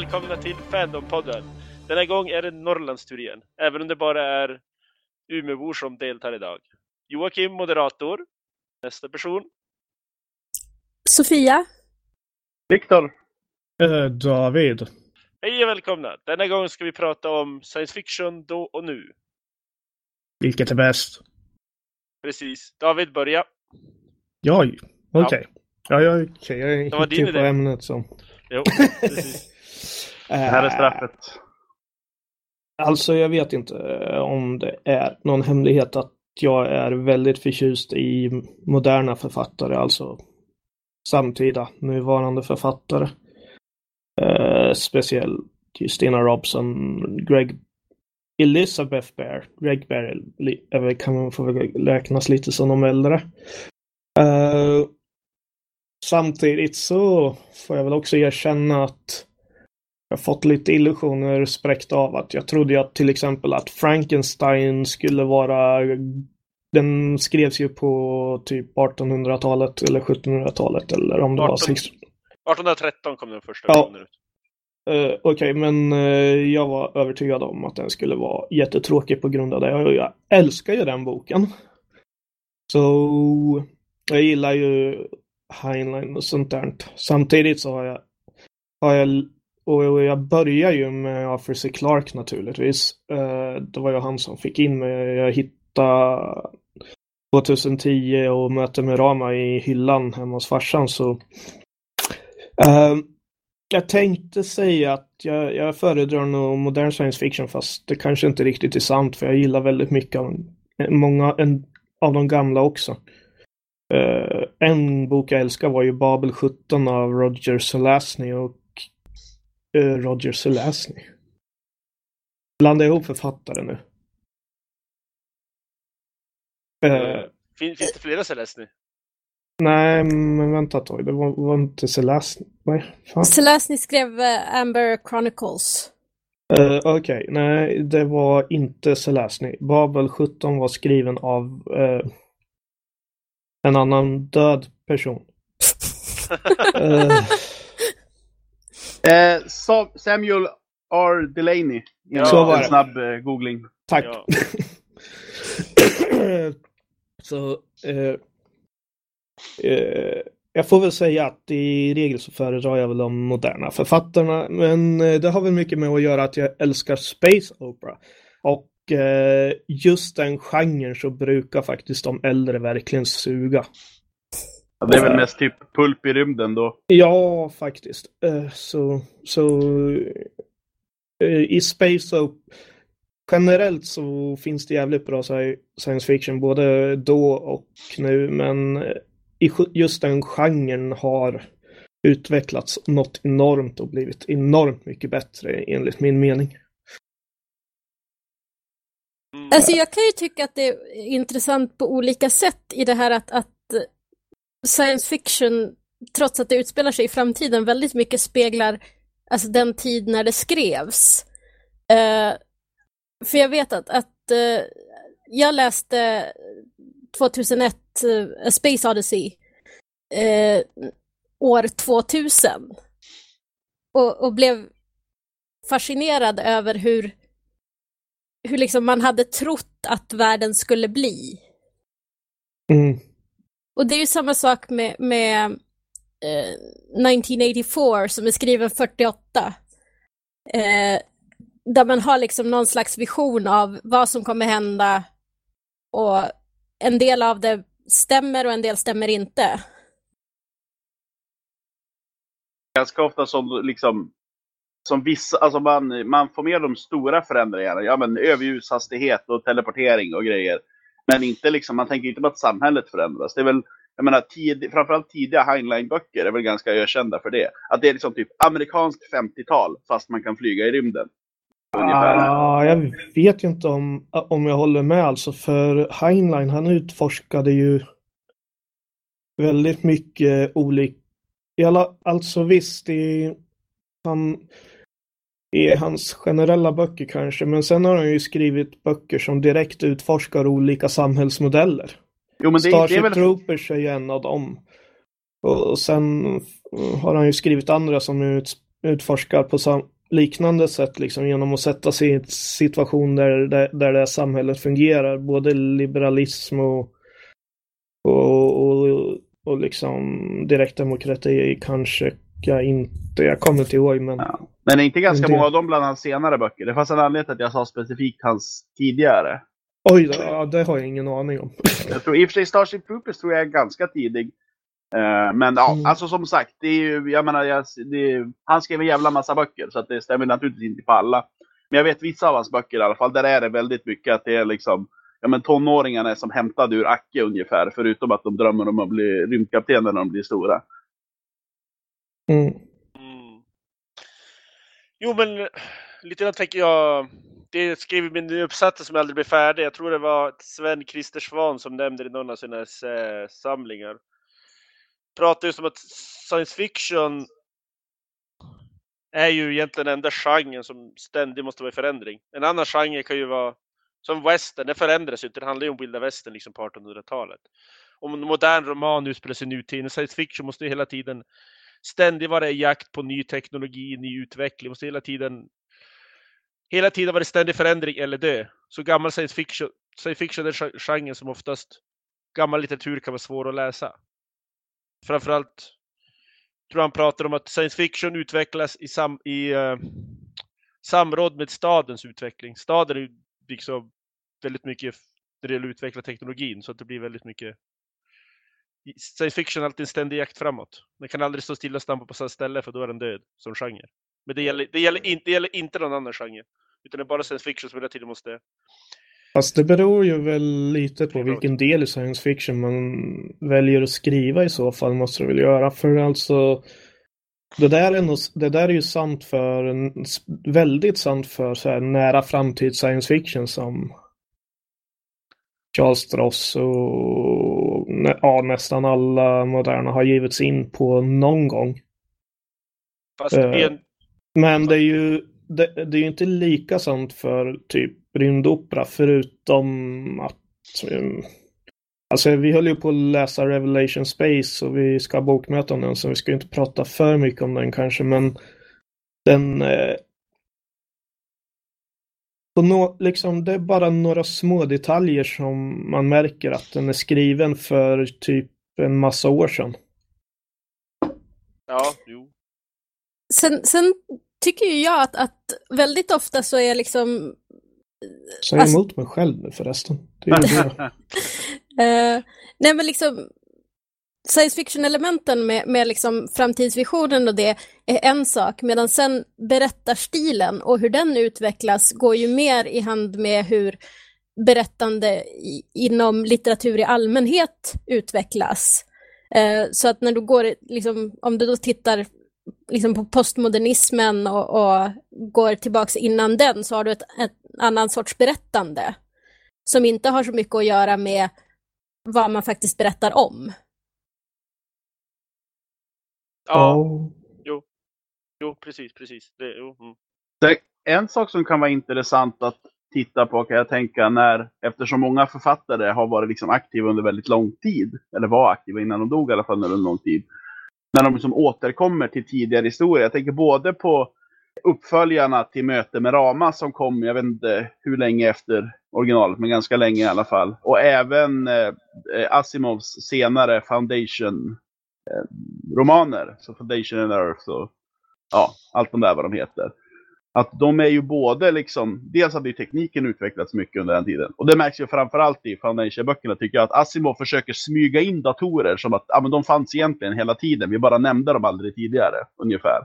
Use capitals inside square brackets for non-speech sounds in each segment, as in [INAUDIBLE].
välkomna till Fandompodden. Denna gång är det Norrlandstur igen, även om det bara är Umeåbor som deltar idag. Joakim, moderator. Nästa person. Sofia. Viktor. Eh, David. Hej och välkomna! Denna gång ska vi prata om science fiction då och nu. Vilket är bäst? Precis. David, börja. Jag? Okej. Okay. Ja, ja okej. Okay. Jag hittar på idé. ämnet så. Jo, precis. [LAUGHS] Det här är straffet. Alltså, jag vet inte eh, om det är någon hemlighet att jag är väldigt förtjust i moderna författare, alltså samtida, nuvarande författare. Eh, speciellt Justina Robson, Greg Elizabeth Bear. Greg Bear är kan man få räknas lite som de äldre. Eh, samtidigt så får jag väl också erkänna att jag har fått lite illusioner spräckt av att jag trodde att till exempel att Frankenstein skulle vara den skrevs ju på typ 1800-talet eller 1700-talet eller om det var 18. 16... 1813 kom den första Ja. ut. Eh, Okej, men eh, jag var övertygad om att den skulle vara jättetråkig på grund av det. Och jag älskar ju den boken. Så jag gillar ju Heinlein och sånt där. Samtidigt så har jag, har jag och jag började ju med Arthur C. Clarke naturligtvis. Eh, det var ju han som fick in mig. Jag hittade 2010 och Möte med Rama i hyllan hemma hos farsan så eh, jag tänkte säga att jag, jag föredrar nog modern science fiction fast det kanske inte riktigt är sant för jag gillar väldigt mycket av många en, av de gamla också. Uh, en bok jag älskar var ju Babel 17 av Roger Zelazny och Roger Zelazny. Blanda ihop författare nu. Eh, Fin, finns det flera nu? nej, men vänta ett tag. Det var, var inte Zelazny. Nej, fan. Selesny skrev eh, Amber Chronicles. Eh, Okej, nej det var inte Zelazny. Babel 17 var skriven av eh, en annan död person. [LAUGHS] Eh, Eh, Sa- Samuel R. Delaney. Ja, så var en det. snabb eh, googling. tack. Ja. [COUGHS] så eh, eh, jag får väl säga att i regel så föredrar jag väl de moderna författarna. Men eh, det har väl mycket med att göra att jag älskar Space Opera. Och eh, just den genren så brukar faktiskt de äldre verkligen suga. Ja, det är väl mest typ pulp i rymden då. Ja, faktiskt. Eh, Så, så eh, i Space Opera generellt så finns det jävligt bra sci- science fiction både då och nu, men eh, just den genren har utvecklats något enormt och blivit enormt mycket bättre enligt min mening. Alltså jag kan ju tycka att det är intressant på olika sätt i det här att, att eh, science fiction, trots att det utspelar sig i framtiden, väldigt mycket speglar alltså den tid när det skrevs. Eh, för jag vet att, att eh, jag läste 2001 eh, A Space Odyssey eh, år 2000 och, och blev fascinerad över hur hur liksom man hade trott att världen skulle bli. Mm. Och det är ju samma sak med, med eh, 1984 som är skriven 48. Eh, där man har liksom någon slags vision av vad som kommer hända och en del av det stämmer och en del stämmer inte. Ganska ofta som liksom som vissa, alltså man, man får med de stora förändringarna. Ja men överljushastighet och teleportering och grejer. Men inte liksom, man tänker inte på att samhället förändras. Det är väl, jag menar, tid, framförallt tidiga Heinlein-böcker är väl ganska ökända för det. Att det är liksom typ amerikanskt 50-tal fast man kan flyga i rymden. Ungefär. Ah, jag vet ju inte om, om jag håller med alltså, för Heinlein han utforskade ju väldigt mycket olika, alltså visst i, han, i hans generella böcker kanske, men sen har han ju skrivit böcker som direkt utforskar olika samhällsmodeller. Jo men det, det Starship är väl Troopers är ju en av dem. Och sen har han ju skrivit andra som ut, utforskar på sam liknande sätt liksom genom att sätta sig i en situation där, där, där det här samhället fungerar. Både liberalism och, och, och, och liksom direktdemokrati kanske jag inte, jag kommer inte ihåg men... Ja. Men det är inte ganska det... många av dem bland hans senare böcker? Det fanns en anledning till att jag sa specifikt hans tidigare. Oj, det, det har jag ingen aning om. jag tror i och för sig Starship Troopers tror jag är ganska tidig. Uh, men ja, mm. alltså som sagt, det är ju, jag menar, jag, är, han skrev en jävla massa böcker så att det stämmer naturligtvis inte på alla. Men jag vet vissa av hans böcker i alla fall, där är det väldigt mycket att det är liksom, ja men tonåringarna är som hämtade ur Acke ungefär, förutom att de drömmer om att bli rymdkaptener när de blir stora. Mm. Mm. Jo men lite grann tänker jag, det skrev i min uppsats som aldrig blev färdig. Jag tror det var Sven Christer Svan som nämnde det i någon av sina eh, samlingar pratar ju som att science fiction är ju egentligen den enda genren som ständigt måste vara i förändring. En annan genre kan ju vara som western, det förändras ju inte. Det handlar ju om vilda västern liksom på 1800-talet. Om en modern roman utspelar sig i nutid. Science fiction måste ju hela tiden ständigt vara i jakt på ny teknologi, ny utveckling. Måste hela tiden hela tiden vara i ständig förändring eller dö. Så gammal science fiction, science fiction är genren som oftast gammal litteratur kan vara svår att läsa framförallt tror han pratar om att science fiction utvecklas i, sam, i uh, samråd med stadens utveckling. Staden är ju liksom väldigt mycket när det gäller att utveckla teknologin så att det blir väldigt mycket Science fiction är alltid en ständig jakt framåt. Den kan aldrig stå stilla och stampa på samma ställe för då är den död som genre. Men det gäller, det gäller, inte, det gäller inte någon annan genre. Utan det är bara science fiction som hela tiden måste Fast det beror ju väl lite på vilken del i science fiction man väljer att skriva i så fall, måste det väl göra. För alltså, det där är, nog, det där är ju sant för, väldigt sant för så här nära framtid science fiction som Charles Stross och ja, nästan alla moderna har givits in på någon gång. Det en... Men det är ju det, det är inte lika sant för typ rymdopera förutom att um, Alltså vi höll ju på att läsa Revelation Space och vi ska ha bokmöte om den så vi ska inte prata för mycket om den kanske men den eh, no, liksom, det är bara några små detaljer som man märker att den är skriven för typ en massa år sedan. Ja, jo. Sen, sen tycker ju jag att, att väldigt ofta så är liksom... Säg alltså, emot mig själv nu förresten. Det är [LAUGHS] det. uh, nej men liksom science fiction-elementen med, med liksom framtidsvisionen och det är en sak, medan sen berättarstilen och hur den utvecklas går ju mer i hand med hur berättande i, inom litteratur i allmänhet utvecklas. Eh, så att när du går, liksom, om du då tittar liksom på postmodernismen och, och går tillbaks innan den så har du ett, ett annan sorts berättande som inte har så mycket att göra med vad man faktiskt berättar om. Ja, oh. jo. Jo, precis, precis. Det, jo. Mm. Det, en sak som kan vara intressant att titta på kan jag tänka när, eftersom många författare har varit liksom aktiva under väldigt lång tid, eller var aktiva innan de dog i alla fall under en lång tid, när de liksom återkommer till tidigare historia. Jag tänker både på uppföljarna till Möte med Rama som kom, jag vet inte hur länge efter originalet, men ganska länge i alla fall. Och även eh, Asimovs senare Foundation-romaner. Eh, så Foundation and Earth och ja, allt de där vad de heter att de är ju både liksom, dels hade ju tekniken utvecklats mycket under den tiden. Och det märks ju framförallt i Foundation-böckerna tycker jag att Asimov försöker smyga in datorer som att ja, men de fanns egentligen hela tiden. Vi bara nämnde dem aldrig tidigare, ungefär.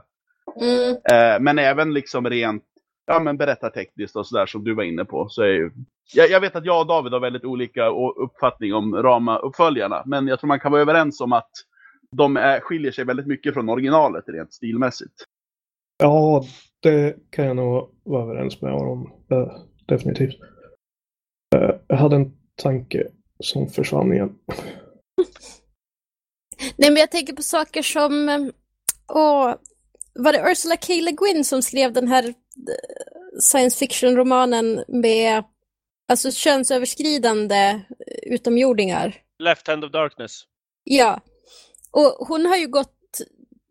Mm. Eh, men även liksom rent ja, men berättartekniskt och sådär som du var inne på. Så är ju, jag, jag, vet att jag och David har väldigt olika uppfattning om Rama-uppföljarna. Men jag tror man kan vara överens om att de är, skiljer sig väldigt mycket från originalet rent stilmässigt. Ja, det kan jag nog vara överens med om. Uh, definitivt. Uh, jag hade en tanke som försvann igen. [LAUGHS] Nej, men jag tänker på saker som... Åh, var det Ursula K. Le Guin som skrev den här science fiction-romanen med alltså könsöverskridande utomjordingar? Left Hand of Darkness. Ja. Och hon har ju gått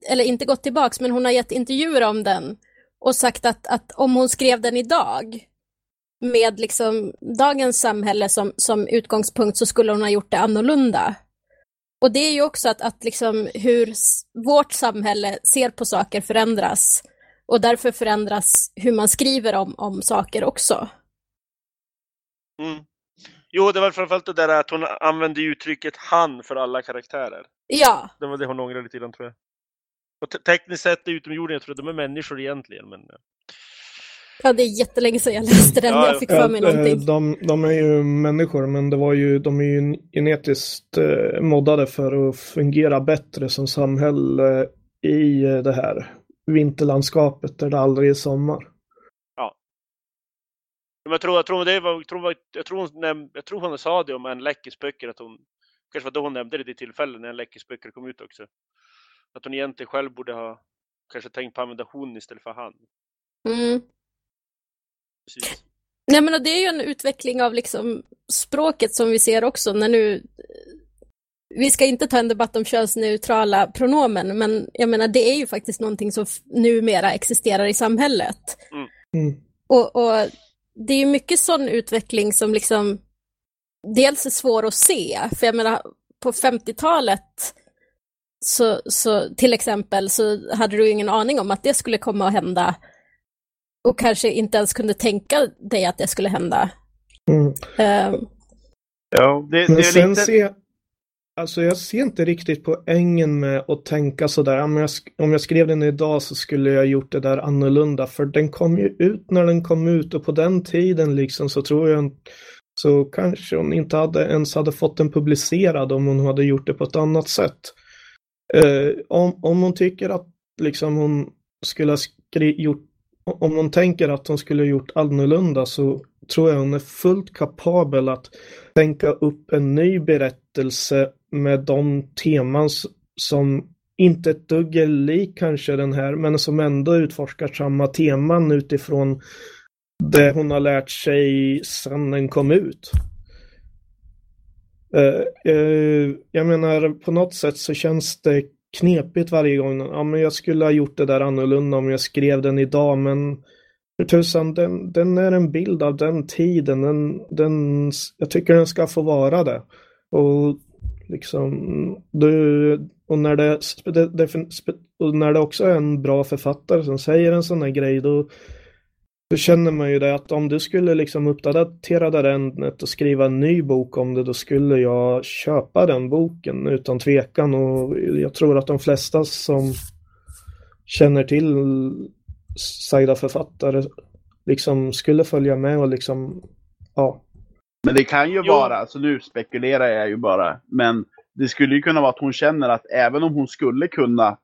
eller inte gått tillbaks, men hon har gett intervjuer om den och sagt att, att om hon skrev den idag med liksom dagens samhälle som, som utgångspunkt så skulle hon ha gjort det annorlunda. Och det är ju också att, att liksom hur vårt samhälle ser på saker förändras. Och därför förändras hur man skriver om, om saker också. Mm. Jo, det var framförallt det där att hon använde uttrycket han för alla karaktärer. Ja. Det var det hon ångrade lite grann tror jag. Och tekniskt sett är utomjordingar, jag tror de är människor egentligen. Men... Ja, det är jättelänge sedan jag läste den. Ja, jag fick för mig Ja, någonting. De, de är ju människor, men det var ju, de är ju genetiskt eh, moddade för att fungera bättre som samhälle i eh, det här vinterlandskapet där det aldrig är sommar. Men jag tror, jag tror det var, jag tror, jag tror, hon, näm, jag tror hon sa det om en läckis böcker att hon, kanske var då hon nämnde det vid tillfället när läckis böcker kom ut också. Att hon egentligen själv borde ha kanske tänkt på att använda hon istället för han. Mm. Precis. Nej, men det är ju en utveckling av liksom språket som vi ser också när nu vi ska inte ta en debatt om könsneutrala pronomen, men jag menar det är ju faktiskt någonting som numera existerar i samhället. Mm. Och, och det är ju mycket sån utveckling som liksom dels är svår att se, för jag menar på 50-talet så, så till exempel så hade du ingen aning om att det skulle komma att hända och kanske inte ens kunde tänka dig att det skulle hända. Mm. Ehm, Ja, det, Men det är sen lite... ser alltså jag ser inte riktigt poängen med att tänka sådär, om jag, om jag skrev den idag så skulle jag gjort det där annorlunda, för den kom ju ut när den kom ut och på den tiden liksom så tror jag inte- så kanske hon inte hade ens hade fått den publicerad om hon hade gjort det på ett annat sätt. Eh, om, om hon tycker att liksom hon skulle ha gjort, om hon tänker att hon skulle ha gjort annorlunda så tror jag hon är fullt kapabel att tänka upp en ny berättelse med de teman som inte ett dugg är lik kanske den här, men som ändå utforskar samma teman utifrån det hon har lärt sig sedan den kom ut. Eh, eh, jag menar, på något sätt så känns det knepigt varje gång. Ja, men jag skulle ha gjort det där annorlunda om jag skrev den idag, men för tusan, den, den är en bild av den tiden. Den, den, jag tycker den ska få vara det. Och liksom, du, och när det, det, det, och när det också är en bra författare som säger en sån här grej, då, då känner man ju det att om du skulle liksom uppdatera det ämnet och skriva en ny bok om det, då skulle jag köpa den boken utan tvekan. Och jag tror att de flesta som känner till sagda författare liksom skulle följa med och liksom, ja. Men det kan ju Jo. vara, alltså nu spekulerar jag ju bara, men det skulle ju kunna vara att hon känner att även om hon skulle kunna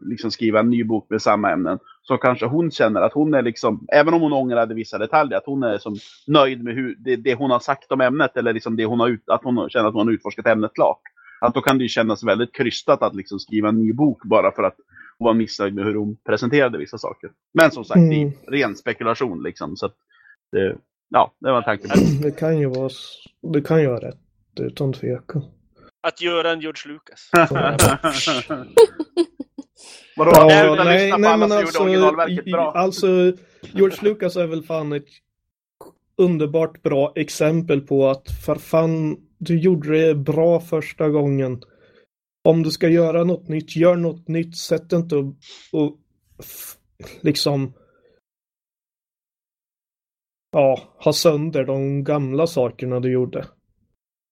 liksom skriva en ny bok med samma ämnen, så kanske hon känner att hon är liksom, även om hon ångrade vissa detaljer, att hon är som nöjd med hur, det, det hon har sagt om ämnet eller liksom det hon har ut, att hon känner att hon har utforskat ämnet klart. Att då kan det ju kännas väldigt krystat att liksom skriva en ny bok bara för att hon var missnöjd med hur hon presenterade vissa saker. Men som sagt, det Mm. är ren spekulation liksom. Så att det, ja, det var en tanke. Det kan ju vara, det kan ju vara rätt utan tvekan. Att göra en George Lucas. [LAUGHS] [LAUGHS] [LAUGHS] Vadå? Ja, Utan nej, lyssna på nej alla som alltså, gjorde originalverket i- bra. alltså George Lucas är väl fan ett underbart bra exempel på att för fan, du gjorde det bra första gången. Om du ska göra något nytt, gör något nytt. Sätt inte och, och liksom ja, ha sönder de gamla sakerna du gjorde.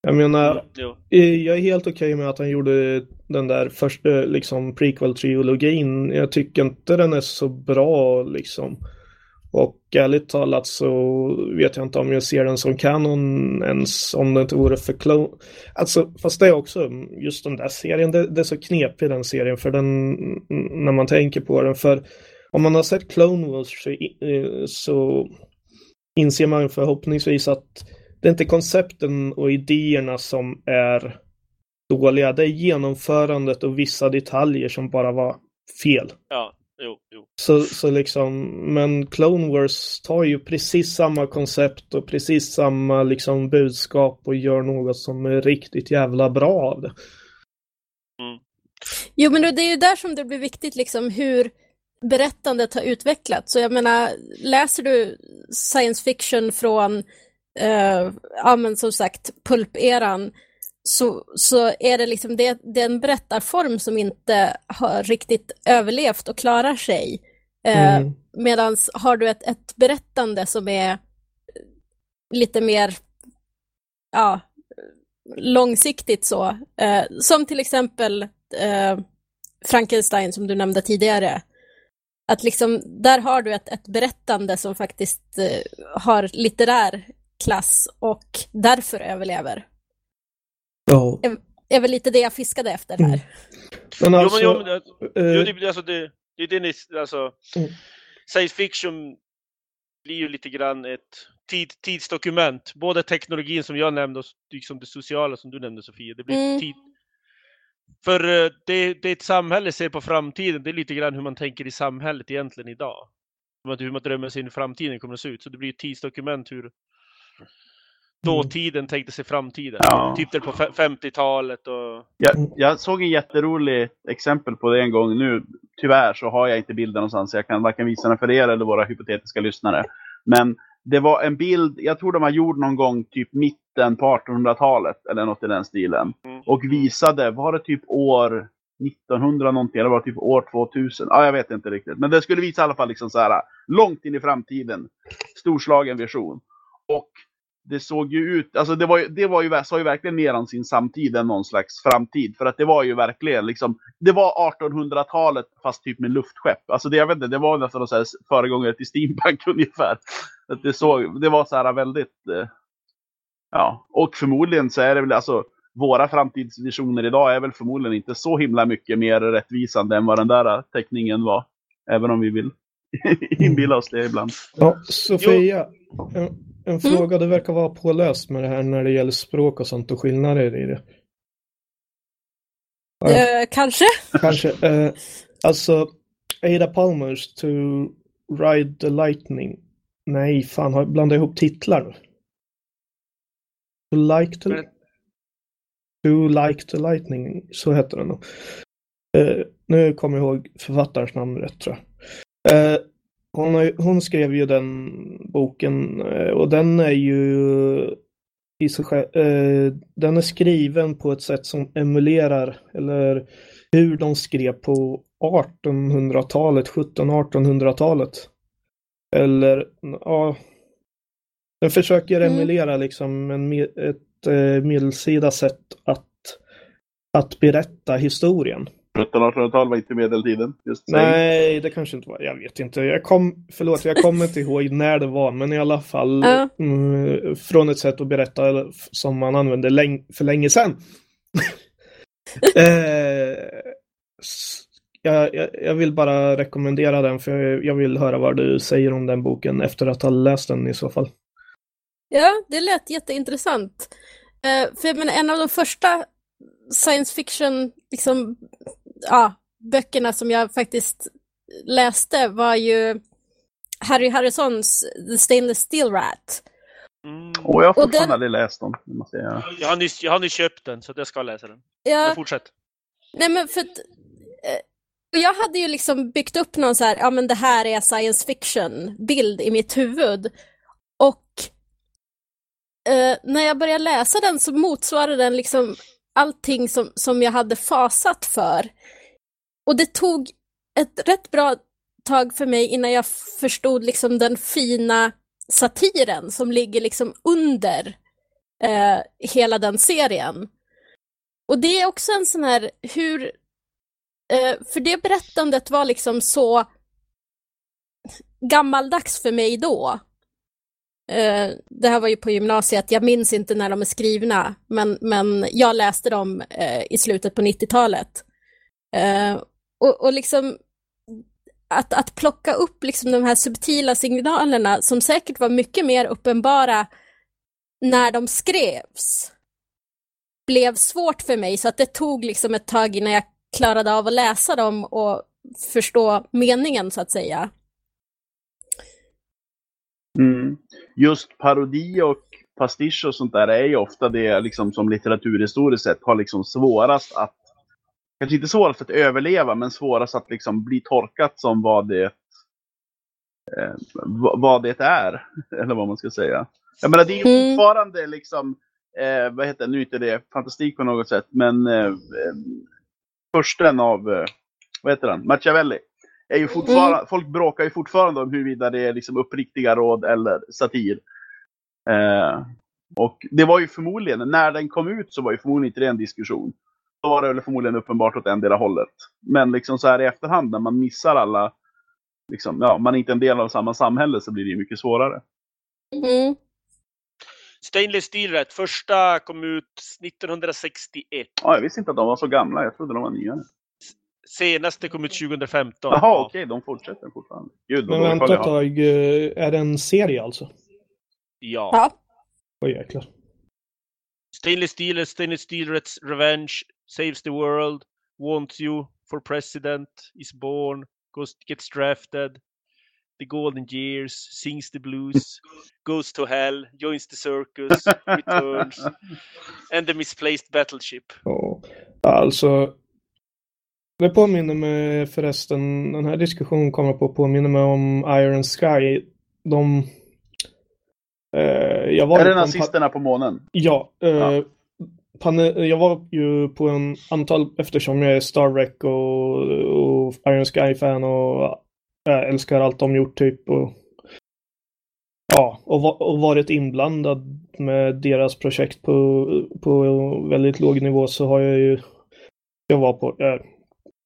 Jag menar, Jo. Jag är helt okej med att han gjorde den där första eh, liksom prequel-trilogin. Jag tycker inte den är så bra liksom. Och ärligt talat så vet jag inte om jag ser den som kanon ens om det inte vore för Clone. Alltså, fast det är också just den där serien, det, det är så knepig den serien för den, när man tänker på den. För om man har sett Clone Wars så, eh, så inser man förhoppningsvis att det är inte koncepten och idéerna som är dåliga. Det är genomförandet och vissa detaljer som bara var fel. Ja, jo, jo. Så, så liksom, men Clone Wars tar ju precis samma koncept och precis samma liksom budskap och gör något som är riktigt jävla bra av det. Jo, men det är ju där som det blir viktigt, liksom hur berättandet har utvecklats. Så jag menar, läser du science fiction från, eh, ja men som sagt, pulperan, så, så är det liksom det, det är en berättarform som inte har riktigt överlevt och klarar sig. Eh, Mm. Medan har du ett, ett berättande som är lite mer ja, långsiktigt så, eh, som till exempel eh, Frankenstein som du nämnde tidigare. Att liksom, där har du ett, ett berättande som faktiskt eh, har litterär klass och därför överlever. Ja. är väl lite det jag fiskade efter här. Mm. Men Jo, alltså, men, jo, men, det- jo, det, alltså, det, det är det ni, alltså, Mm. science fiction blir ju lite grann ett tid, tidsdokument. Både teknologin som jag nämnde och liksom det sociala som du nämnde Sofia. Det blir Mm. tid. För eh, det, det ett samhälle ser på framtiden, det är lite grann hur man tänker i samhället egentligen idag. Hur man, hur man drömmer sig in i framtiden kommer att se ut. Så det blir ett tidsdokument hur dåtiden tänkte sig framtiden. Ja. Typ på fe- 50-talet och... Jag, jag såg en jätterolig exempel på det en gång. Nu, tyvärr så har jag inte bilden någonstans. så Jag kan varken visa den för er eller våra hypotetiska lyssnare. Men det var en bild, jag tror den var gjord någon gång typ mitten på 1800-talet eller något i den stilen. Mm. Och visade, var det typ år 1900 någonting, eller var det typ år 2000? Ja, jag vet inte riktigt. Men det skulle visa i alla fall liksom så här långt in i framtiden. Storslagen vision. Och det såg ju ut, alltså det var det var ju, sa ju verkligen mer om sin samtid än någon slags framtid. För att det var ju verkligen liksom, det var 1800-talet fast typ med luftskepp. Alltså det, jag vet inte, det var nästan så här föregångare till steampunk [LAUGHS] ungefär. Att det, såg, det var så här väldigt, eh, ja, och förmodligen så är det väl alltså, våra framtidsvisioner idag är väl förmodligen inte så himla mycket mer rättvisande än vad den där eh, teckningen var. Även om vi vill inbilla oss det ibland. ja, Sofia, en, en fråga. Du verkar vara påläst med det här när det gäller språk och sånt och skillnader i det. Ja. Eh, kanske? Kanske. Eh, alltså, Ada Palmers To Ride the Lightning. Nej, fan, har jag blandat ihop titlar? To Like the... To Like the Lightning, så heter den nog. Eh, nu kommer jag ihåg författarens namn rätt tror jag. Eh, hon, har, hon skrev ju den boken eh, och den är ju i sig själv, eh, den är skriven på ett sätt som emulerar eller hur de skrev på 1800-talet, 1700-1800-talet. Eller ja, den försöker Mm. emulera liksom en, ett eh, medeltida sätt att, att berätta historien. 1700-1800-tal var inte medeltiden. Just saying. Nej, det kanske inte var. Jag vet inte. Jag kom, förlåt, jag kommer inte ihåg när det var, men i alla fall Ja. mm, från ett sätt att berätta som man använde läng för länge sedan. [LAUGHS] eh, jag, jag, jag vill bara rekommendera den för jag vill höra vad du säger om den boken efter att ha läst den i så fall. Ja, det lät jätteintressant. Eh, för jag menar, en av de första science fiction liksom, ja, böckerna som jag faktiskt läste var ju Harry Harrisons The Stainless Steel Rat. Mm. Och jag har fortfarande den- aldrig läst dem. jag. Jag, har nyss, jag har nyss köpt den, så jag ska läsa den. Ja, Men fortsätt. nej men för att, eh, och jag hade ju liksom byggt upp någon så här, ja men det här är science fiction-bild i mitt huvud. Och eh, när jag började läsa den så motsvarade den liksom allting som, som jag hade fasat för. Och det tog ett rätt bra tag för mig innan jag förstod liksom den fina satiren som ligger liksom under eh, hela den serien. Och det är också en sån här hur... Eh, för det berättandet var liksom så gammaldags för mig då. Eh, det här var ju på gymnasiet, jag minns inte när de är skrivna, men, men jag läste dem eh, i slutet på 90-talet. Eh, och, och liksom att, att plocka upp liksom de här subtila signalerna som säkert var mycket mer uppenbara när de skrevs blev svårt för mig så att det tog liksom ett tag innan jag klarade av att läsa dem och förstå meningen så att säga. Mm. Just parodi och pastisch och sånt där är ju ofta det liksom, som litteraturhistoriskt sett har liksom svårast att kanske inte svårast att överleva, men svårast att liksom bli torkat som vad det, eh, vad det är. [LAUGHS] Eller vad man ska säga. Jag menar, det är ju Mm. fortfarande liksom, eh, vad heter det, nu är inte det fantastik på något sätt, men eh, eh, försten av, eh, vad heter han, Machiavelli. Är ju fortfarande, Folk bråkar ju fortfarande om huruvida det är liksom uppriktiga råd eller satir. Eh, och det var ju förmodligen, när den kom ut så var ju förmodligen inte det en diskussion. Då var det väl förmodligen uppenbart åt endera hållet. Men liksom så här i efterhand när man missar alla, liksom, ja, man är inte en del av samma samhälle så blir det ju mycket svårare. Mm. Stainless Steel rätt. Första kom ut 1961. Ja, jag visste inte att de var så gamla, jag trodde de var nyare. Senaste kom ut 2015. Jaha, Ja. okej, de fortsätter fortfarande. Gud, Men vänta ett jag har. tag, eh, är det en serie alltså? ja. Ja. Oj jäklar. Stainless Steel, Stainless Steel Reds Revenge, Saves the World, Wants You, For President, Is Born, goes, Gets Drafted, The Golden Years, Sings the Blues, [LAUGHS] Goes to Hell, Joins the Circus, Returns, [LAUGHS] and The Misplaced Battleship. Ja, alltså. Det påminner mig förresten, den här diskussionen kommer på att påminna mig om Iron Sky. De... Eh, jag var Är det nazisterna på månen? Ja. Eh, Ja. jag var ju på en antal, eftersom jag är Star Trek och, och Iron Sky-fan och jag älskar allt de gjort typ. Och, ja, och, och varit inblandad med deras projekt på, på väldigt låg nivå så har jag ju, jag var på, eh,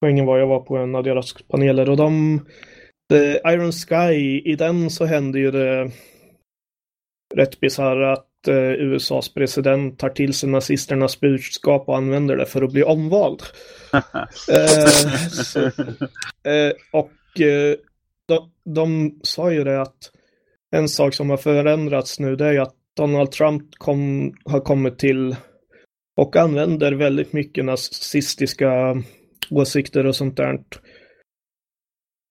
poängen var jag var på en av deras paneler och de, the Iron Sky, i den så hände ju det rätt bisarra att eh, USAs president tar till sig nazisternas budskap och använder det för att bli omvald. [LAUGHS] Eh, så, eh, och eh, de, de sa ju det att en sak som har förändrats nu det är att Donald Trump kom, har kommit till och använder väldigt mycket nazistiska åsikter och sånt där.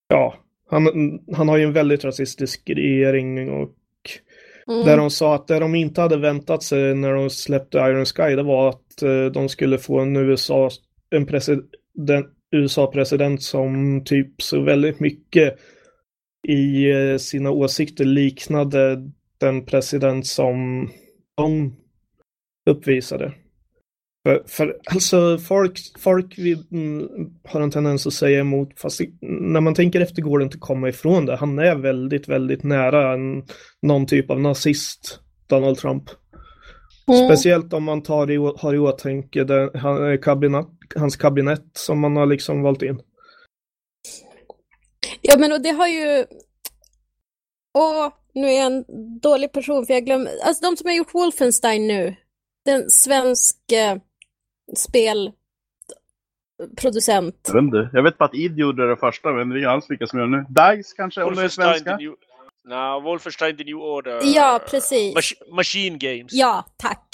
Ja, han, han har ju en väldigt rasistisk regering och Mm. där de sa att det de inte hade väntat sig när de släppte Iron Sky, det var att eh, de skulle få en USA, en president, USA-president som typ så väldigt mycket i eh, sina åsikter liknade den president som de uppvisade. För, för alltså folk, folk mm, har en tendens att säga emot, fast när man tänker efter går det inte att komma ifrån det. Han är väldigt, väldigt nära en, någon typ av nazist, Donald Trump. Mm. Speciellt om man tar i, har i åtanke den, han, eh, kabinett, hans kabinett som man har liksom valt in. Ja, men och det har ju... Åh, nu är jag en dålig person för jag glömmer... Alltså de som har gjort Wolfenstein nu. Den svensk eh, spelproducent. Jag vet inte. Jag vet bara att id gjorde det första, men det är alls vilka som gör nu. DICE kanske, om det är svenska? New... Nej, Wolfenstein the New Order. Ja, precis. Mas- Machine Games. Ja, tack.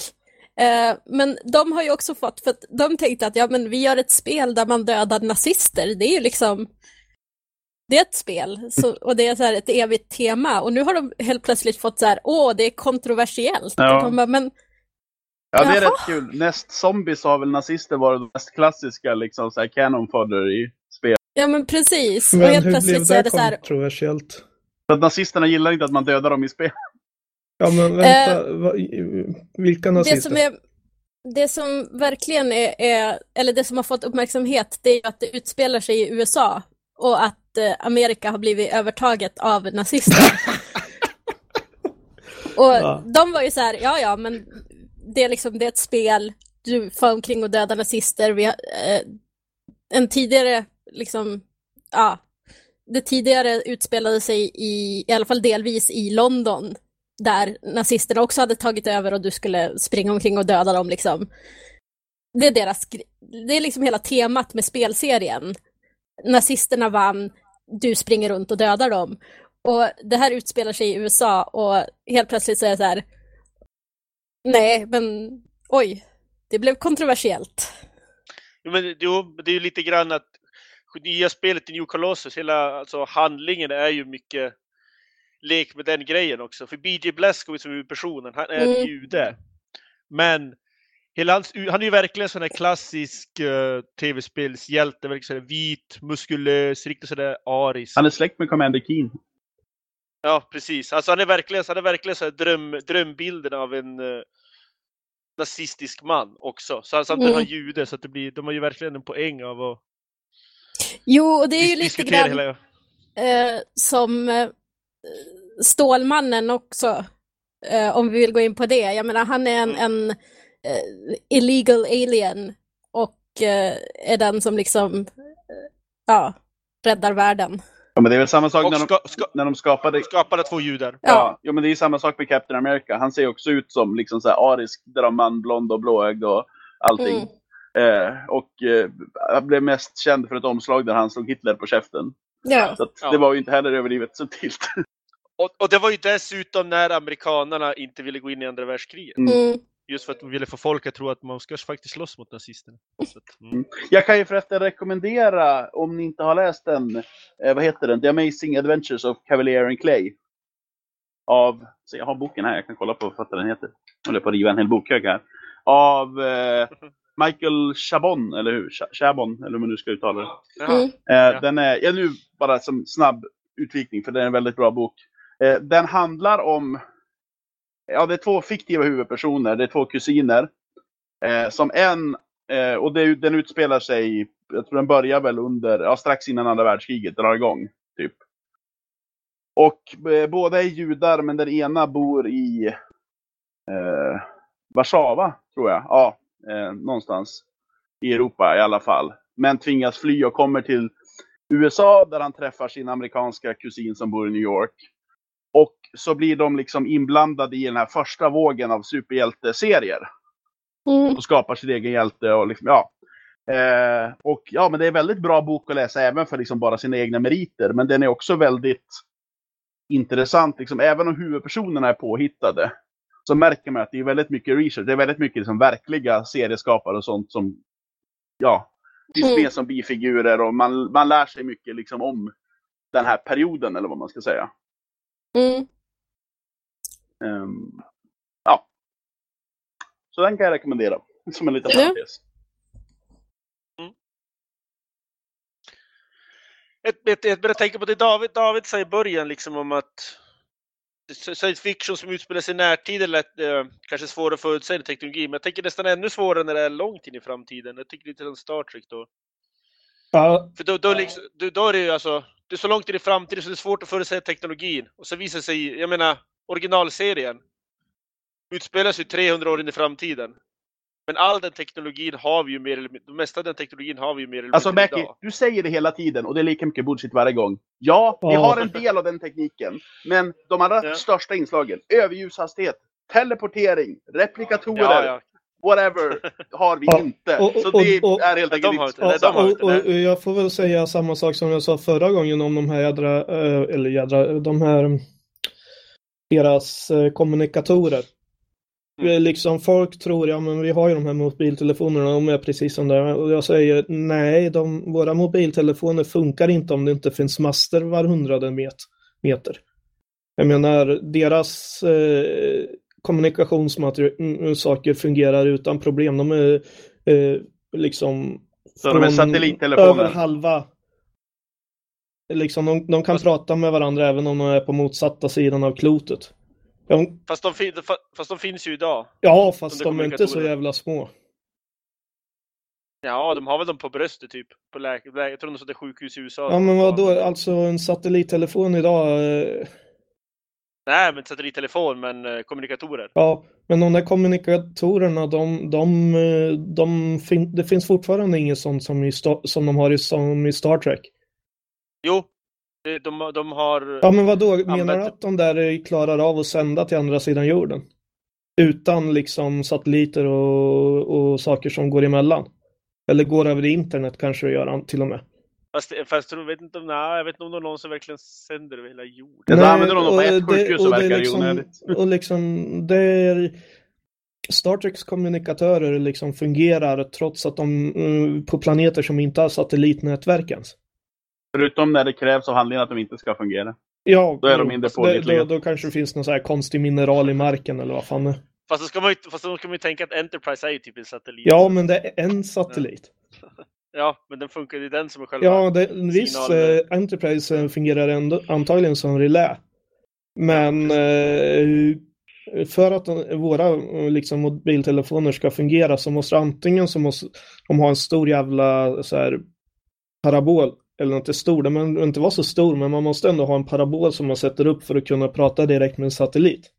Eh, men de har ju också fått, för att de tänkte att ja, men vi gör ett spel där man dödar nazister. Det är ju liksom, det är ett spel så, och det är så här ett evigt tema. Och nu har de helt plötsligt fått så här, åh, det är kontroversiellt. Ja. Och de bara, men Ja, det är Jaha. rätt kul. Näst Zombies har väl nazister varit det mest klassiska liksom, så här, canon fodder i spel. ja, men precis. och Men helt hur blev plötsligt så är det så här, kontroversiellt? Så att nazisterna gillar inte att man dödar dem i spel. Ja men vänta, va, vilka Eh, det nazister? som är det som verkligen är, är, eller det som har fått uppmärksamhet, det är ju att det utspelar sig i USA och att eh, Amerika har blivit övertaget av nazister. [LAUGHS] och Ja. de var ju så här, ja ja, men det är liksom, det är ett spel, du far omkring och dödar nazister. Vi, eh, en tidigare, liksom, ja, det tidigare utspelade sig i, i alla fall delvis i London, där nazisterna också hade tagit över och du skulle springa omkring och döda dem liksom. Det är deras, det är liksom hela temat med spelserien. Nazisterna vann, du springer runt och dödar dem. Och det här utspelar sig i USA och helt plötsligt så är det så här, nej men oj, det blev kontroversiellt. Jo, men jo, det är ju lite grann att nya spelet i New Colossus, hela alltså, handlingen är ju mycket lek med den grejen också. För BJ Blazkowicz som är personen, han är Mm. jude. Men hela hans, han är ju verkligen sån här klassisk uh, tv-spelshjälte, vit, muskulös, riktigt sådär arisk. Han är släkt med Commander Keen. Ja, precis. Alltså han är verkligen, han är verkligen så dröm, drömbilden av en uh, nazistisk man också. Så samtidigt mm. han jude, så att det blir, de har ju verkligen en poäng av att Jo, och det är ju lite grann hela... eh, som eh, Stålmannen också, eh, om vi vill gå in på det. Jag menar, han är en, mm. en eh, illegal alien och eh, är den som liksom, ja, räddar världen. Ja, men det är väl samma sak när, de, ska, när de skapade... Skapade två judar. Ja. ja, men det är samma sak med Captain America. Han ser också ut som liksom så här arisk drömman, blond och blåögd och allting. Mm. Eh, och eh, han blev mest känd för ett omslag där han slog Hitler på käften. Ja. Så ja. det var ju inte heller överdrivet subtilt. Och, och, det var ju dessutom när amerikanerna inte ville gå in i andra världskriget. Mm. Just för att de ville få folk att tro att man ska faktiskt slåss mot nazisterna. [LAUGHS] Mm. Mm. Jag kan ju förresten rekommendera, om ni inte har läst den, eh, vad heter den? The Amazing Adventures of Cavalier and Clay. Av, så jag har boken här, jag kan kolla på vad den heter. Jag håller på att riva en hel bokhög här. Av eh, [LAUGHS] Michael Chabon, eller hur? Chabon, eller hur man nu ska uttala det. Mm. Eh, den är, ja, nu bara som snabb utvikning, för det är en väldigt bra bok. Eh, den handlar om, ja det är två fiktiva huvudpersoner, det är två kusiner. Eh, som en, eh, och det, den utspelar sig, jag tror den börjar väl under, ja strax innan andra världskriget drar igång. Typ. Och eh, båda är judar, men den ena bor i eh, Warszawa, tror jag. Ja, eh, någonstans i Europa i alla fall. Men tvingas fly och kommer till USA där han träffar sin amerikanska kusin som bor i New York. Så blir de liksom inblandade i den här första vågen av superhjälteserier. Mm. Och skapar sin egen hjälte och liksom, ja. Eh, och ja, men det är väldigt bra bok att läsa även för liksom bara sina egna meriter. Men den är också väldigt intressant, liksom, även om huvudpersonerna är påhittade så märker man att det är väldigt mycket research. Det är väldigt mycket liksom verkliga serieskapare och sånt som ja, finns mm. med som bifigurer och man, man lär sig mycket liksom om den här perioden eller vad man ska säga. Mm. Um, ja. Så den kan jag rekommendera som en liten parentes. Mm. Jag börjar tänka på det David, David sa i början liksom om att science fiction som utspelar sig i närtid är lätt, eh, kanske svårare att förutsäga teknologi, men jag tänker nästan ännu svårare när det är långt in i framtiden. Jag tycker lite som Star Trek då. Ja. För då, då, liksom, då, då är det ju alltså, det är så långt in i framtiden så det är svårt att förutsäga teknologin. Och så visar sig, jag menar, originalserien utspelar sig 300 år in i framtiden. Men all den teknologin har vi ju mer eller mindre, det mesta av den teknologin har vi ju mer eller alltså, mindre Alltså Mackie, du säger det hela tiden och det är lika mycket bullshit varje gång. Ja, vi har en del av den tekniken. Men de allra ja. största inslagen, överljushastighet, teleportering, replikatorer, ja, ja. whatever, har vi inte. Och, och, så det och, är helt enkelt inte och, och, Jag får väl säga samma sak som jag sa förra gången om de här jädra, eh, eller jädra, de här deras eh, kommunikatorer. Mm. Liksom folk tror, ja men vi har ju de här mobiltelefonerna, de är precis som det Och jag säger, nej, de, våra mobiltelefoner funkar inte om det inte finns master var hundrade meter. Jag menar, deras eh, kommunikationssaker fungerar utan problem. De är eh, liksom... Så de är satellittelefoner? Över halva. Liksom, de, de kan prata med varandra även om de är på motsatta sidan av klotet. Ja. Fast, de, fast de finns ju idag. Ja, fast de är inte så jävla små. Ja, de har väl dem på bröstet typ. På läke, jag tror de satt sjukhus i USA. Ja, men vad då? Alltså en satellittelefon idag? Eh... Nej, men satellittelefon, men eh, kommunikatorer. Ja, men de där kommunikatorerna, de, de, eh, de fin det finns fortfarande inget sånt som, i som de har i, som i Star Trek. Jo, de, de har... Ja, men vad då? Menar du att de där klarar av att sända till andra sidan jorden? Utan liksom satelliter och, och saker som går emellan? Eller går över internet kanske det gör till och med. Fast, fast jag vet inte om, nej, jag vet inte om det är någon som verkligen sänder över hela jorden. Nej, använder de på ett sjukhus så verkar det liksom, onödigt. Och liksom, det är... Star Treks kommunikatörer liksom fungerar trots att de på planeter som inte har satellitnätverk ens. Förutom när det krävs av handlingen att de inte ska fungera. Ja, då är de mindre pålitliga. Då, då, kanske det finns någon så här konstig mineral i marken eller vad fan det Fast då ska man ju, fast då ska man ju tänka att Enterprise är ju typ en satellit. Ja, men det är en satellit. [LAUGHS] Ja, men den funkar ju den som är själva... Ja, det, viss signalen. eh, Enterprise eh, fungerar ändå, antagligen som relä. Men eh, för att de, våra eh, liksom, mobiltelefoner ska fungera så måste antingen så måste de ha en stor jävla så här, parabol eller inte stor, den behöver inte vara så stor, men man måste ändå ha en parabol som man sätter upp för att kunna prata direkt med en satellit.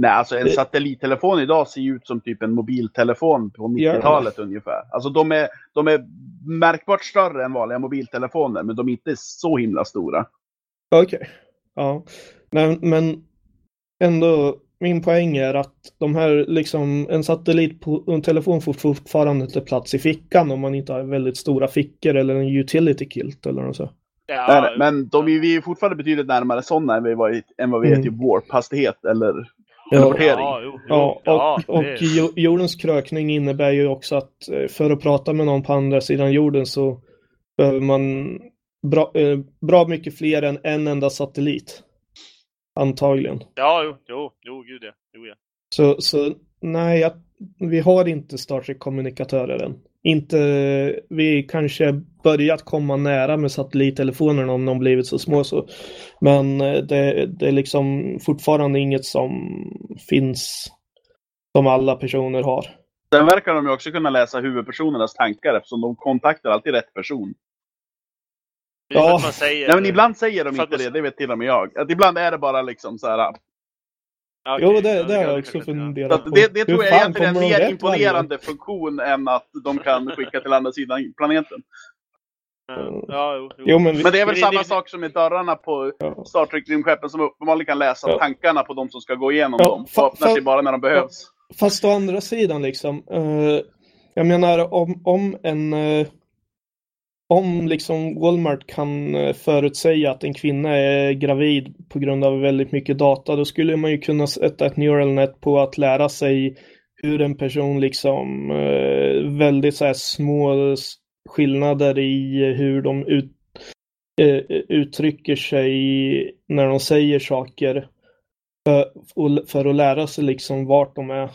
Nej, alltså en Det- satellittelefon idag ser ju ut som typ en mobiltelefon på Gör det? 90-talet ungefär. Alltså de är, de är märkbart större än vanliga mobiltelefoner, men de är inte så himla stora. Okej. Ja. Men, men ändå, min poäng är att de här, liksom, en satellittelefon får fortfarande inte plats i fickan om man inte har väldigt stora fickor eller en utility kilt eller något så. Ja, men de är, vi är fortfarande betydligt närmare sådana än vi, var i, än vad vi är Mm. till warp-hastighet eller Ja. teleportering. Ja, jo, jo, Ja, ja, och, och jo- jordens krökning innebär ju också att eh, för att prata med någon på andra sidan jorden så behöver man bra, eh, bra mycket fler än en enda satellit. Antagligen. Ja, jo, jo, jo, gud ja. Jo, ja. Så, så nej, jag, vi har inte Star Trek-kommunikatörer än. Inte, vi kanske börjat komma nära med satellittelefonerna om de blivit så små så. Men eh, det, det är liksom fortfarande inget som finns som alla personer har. Sen verkar de ju också kunna läsa huvudpersonernas tankar eftersom de kontaktar alltid rätt person. Ja. man säger... Nej, men ibland säger de inte det, det vet till och med jag. Att ibland är det bara liksom så här. Ja, okej. Jo, det, det har jag också funderat på. det, det tror jag egentligen är en mer rätt varje imponerande funktion än att de kan skicka till andra sidan planeten. Ja, ja, jo, jo. Jo, men, vi, Men det är väl det- samma det- sak som med dörrarna på ja. Star Trek-rymdskeppen som uppenbarligen kan läsa Ja. tankarna på de som ska gå igenom Ja, dem. fa- Och öppnar fa- sig bara när de behövs. Fast å andra sidan liksom. Eh, jag menar om, om en eh, om liksom Walmart kan eh, förutsäga att en kvinna är gravid på grund av väldigt mycket data, då skulle man ju kunna sätta ett neural net på att lära sig hur en person liksom eh, väldigt så här små skillnader i hur de ut, eh, uttrycker sig när de säger saker för, för att lära sig liksom vart de är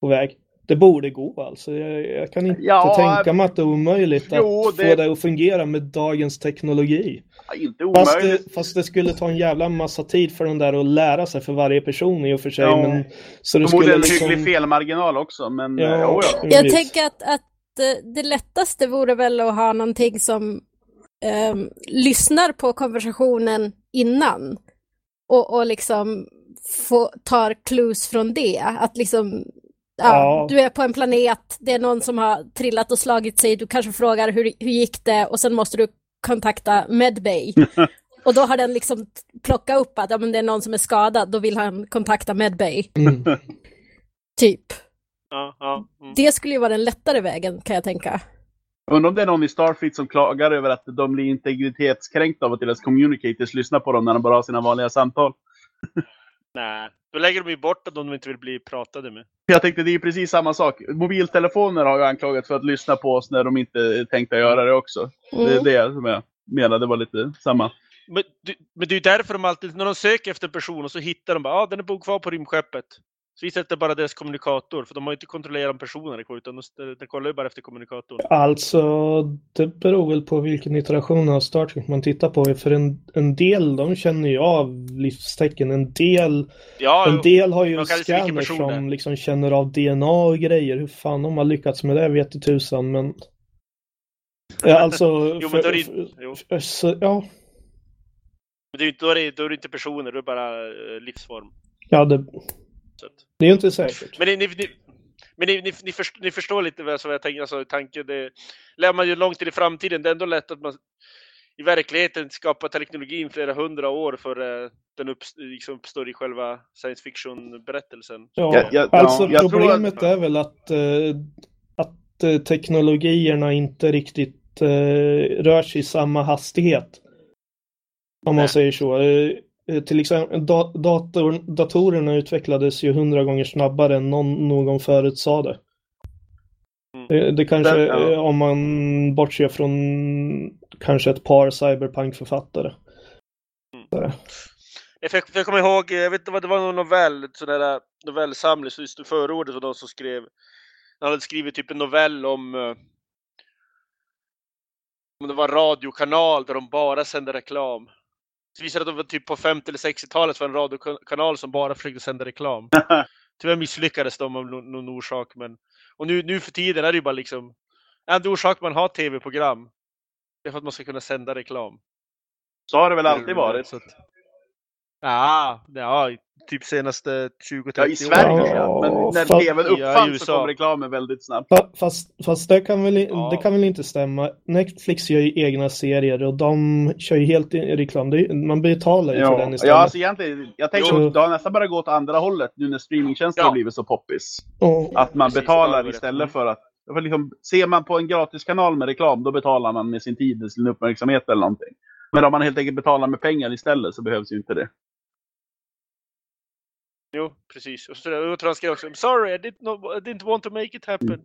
på väg. Det borde gå alltså. Jag, jag kan inte Ja, tänka mig att det är omöjligt jo, att det- få det att fungera med dagens teknologi. Ja, inte Fast omöjligt. det, fast det skulle ta en jävla massa tid för den där att lära sig för varje person i och för sig. Ja. Men, så det Förmodligen skulle en liksom... hygglig felmarginal också, men Ja, ja, jo, ja. Jag tänker att, att eh, det lättaste vore väl att ha någonting som ehm, lyssnar på konversationen innan och, och liksom få, tar clues från det. Att liksom, ja, Ja. du är på en planet, det är någon som har trillat och slagit sig, du kanske frågar hur, hur gick det och sen måste du kontakta Medbay. [LAUGHS] Och då har den liksom plockat upp att ja, men det är någon som är skadad, då vill han kontakta Medbay. Mm. Typ. Ja, ja. Mm. Det skulle ju vara den lättare vägen kan jag tänka. Undrar om det är någon i Starfleet som klagar över att de blir integritetskränkta av att deras communicators lyssnar på dem när de bara har sina vanliga samtal. [LAUGHS] Nej, då lägger de ju bort att de inte vill bli pratade med. Jag tänkte det är precis samma sak. Mobiltelefoner har ju anklagat för att lyssna på oss när de inte är tänkta göra det också. Det är Mm. det som jag menade var lite samma. Men, du- men det är ju därför de alltid, när de söker efter en person och så hittar de bara, ja ah, den är bok kvar på rymdskeppet. Så visar det bara deras kommunikator, för de har ju inte kontrollerat om personen är utan de, de kollar ju bara efter kommunikatorn. Alltså, det beror väl på vilken iteration av Star Trek man tittar på. För en, en del, de känner ju av livstecken. En del, Ja, en del har ju det är. som liksom känner av DNA och grejer. Hur fan de har lyckats med det vet i tusan, men... Ja, alltså... [LAUGHS] Jo, men då är det ju- så, ja, Men det är då, är det, då är det inte personer, då är det bara eh, livsform. ja det. Det är ju inte säkert. Men ni, ni, ni, men ni, ni, ni, förstår, ni förstår lite vad jag tänker, alltså tanken, det lär man ju långt in i framtiden, det är ändå lätt att man i verkligheten skapar teknologin flera hundra år före den upps, liksom uppstår i själva science fiction-berättelsen. Ja, Jag- jag- alltså ja, jag tror problemet att- är väl att, eh, att eh, teknologierna inte riktigt eh, rör sig i samma hastighet. Om man Nej. säger så. Eh, eh, till exempel da dator, datorerna utvecklades ju hundra gånger snabbare än någon, någon förutsade. Mm. Det, det kanske, Det- ja. eh, om man bortser från kanske ett par cyberpunk-författare. Jag, för, för jag kommer ihåg, jag vet inte vad det var någon novell, sån där novellsamling, så just förordet var någon som skrev, han hade skrivit typ en novell om eh, om det var radiokanal där de bara sände reklam. Det visade att det var typ på 50 eller 60-talet var en radiokanal som bara försökte sända reklam. [LAUGHS] Tyvärr misslyckades de av någon, någon orsak. Men, och nu, nu för tiden är det ju bara liksom, enda orsak man har tv-program, det är för att man ska kunna sända reklam. Så har det väl alltid varit. Så att, ja, ja, typ senaste 20-30 Ja, i Sverige ja. Men när Fast- tvn Ja, uppfanns USA. så kom reklamen väldigt snabbt. Fa- Fast, fast det, kan väl, Ja. det kan väl inte stämma. Netflix gör ju egna serier och de kör ju helt i reklam. Man betalar ju för den Ja, istället. ja alltså egentligen, jag tänker att det har nästan bara gått andra hållet nu när streamingtjänster Ja. har blivit så poppis. Och- Att man Precis, betalar istället rätt. för att... För liksom, ser man på en gratiskanal med reklam, då betalar man med sin tid, sin uppmärksamhet eller någonting. Men om man helt enkelt betalar med pengar istället så behövs ju inte det. Jo, precis. Och så jag tror han skrev också I'm sorry, I didn't, know, I didn't want to make it happen. [LAUGHS]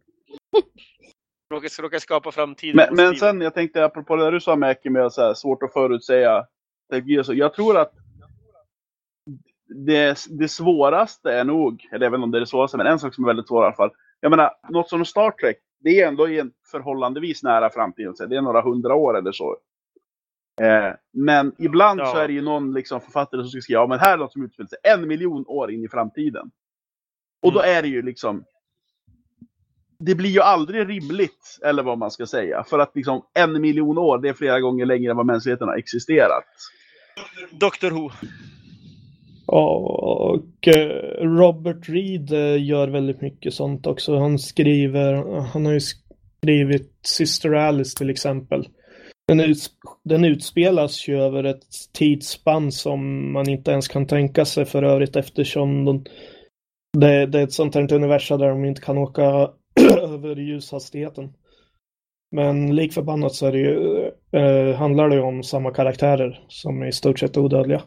Råkar, råkar skapa framtiden. Men, men sen, jag tänkte apropå det du sa Mäki med så här, svårt att förutsäga teknologi, så jag tror att det, det svåraste är nog, eller inte om det är det svåraste, men en sak som är väldigt svår i alla fall. Jag menar, något som Star Trek, det är ändå i en förhållandevis nära framtid. Det är några hundra år eller så. Eh, men ibland Ja. så är det ju någon liksom, författare som ska skriva, ja men här är något som utspelar sig en miljon år in i framtiden. Och då är det ju liksom, det blir ju aldrig rimligt, eller vad man ska säga. För att liksom en miljon år, det är flera gånger längre än vad mänskligheten har existerat. Doctor Who. Och eh, Robert Reed eh, gör väldigt mycket sånt också. Han skriver, han har ju skrivit Sister Alice till exempel. Den, uts den utspelas ju över ett tidsspann som man inte ens kan tänka sig för övrigt eftersom de, det, det är ett sånt här universum där de inte kan åka [CLEARS THROAT] över ljushastigheten. Men lik förbannat så är det ju, eh, handlar det om samma karaktärer som är i stort sett odödliga.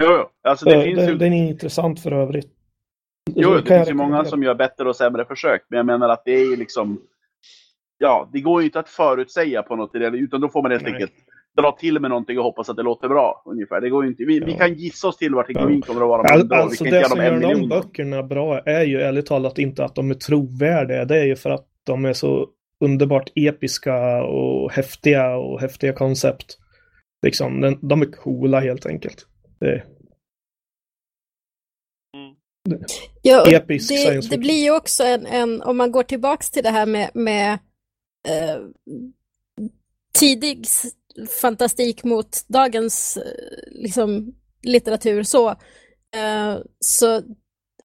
Jo, jo. Alltså det Eh, finns ju... den är intressant för övrigt. Jo, det finns ju många som gör bättre och sämre försök. Men jag menar att det är ju liksom... Ja, det går ju inte att förutsäga på något i det, utan då får man helt enkelt dra till med någonting och hoppas att det låter bra. Ungefär. Det går ju inte. Vi, vi Ja. kan gissa oss till vart teknologin kommer att vara All. Vi alltså det som gör de böckerna bra är ju ärligt talat inte att de är trovärdiga. Det är ju för att de är så underbart episka och häftiga och häftiga koncept. Liksom, den, de är coola helt enkelt. Det, Ja, Episk det, science det blir ju också en, en, om man går tillbaks till det här med, med eh, tidig fantastik mot dagens eh, liksom, litteratur så, eh, så,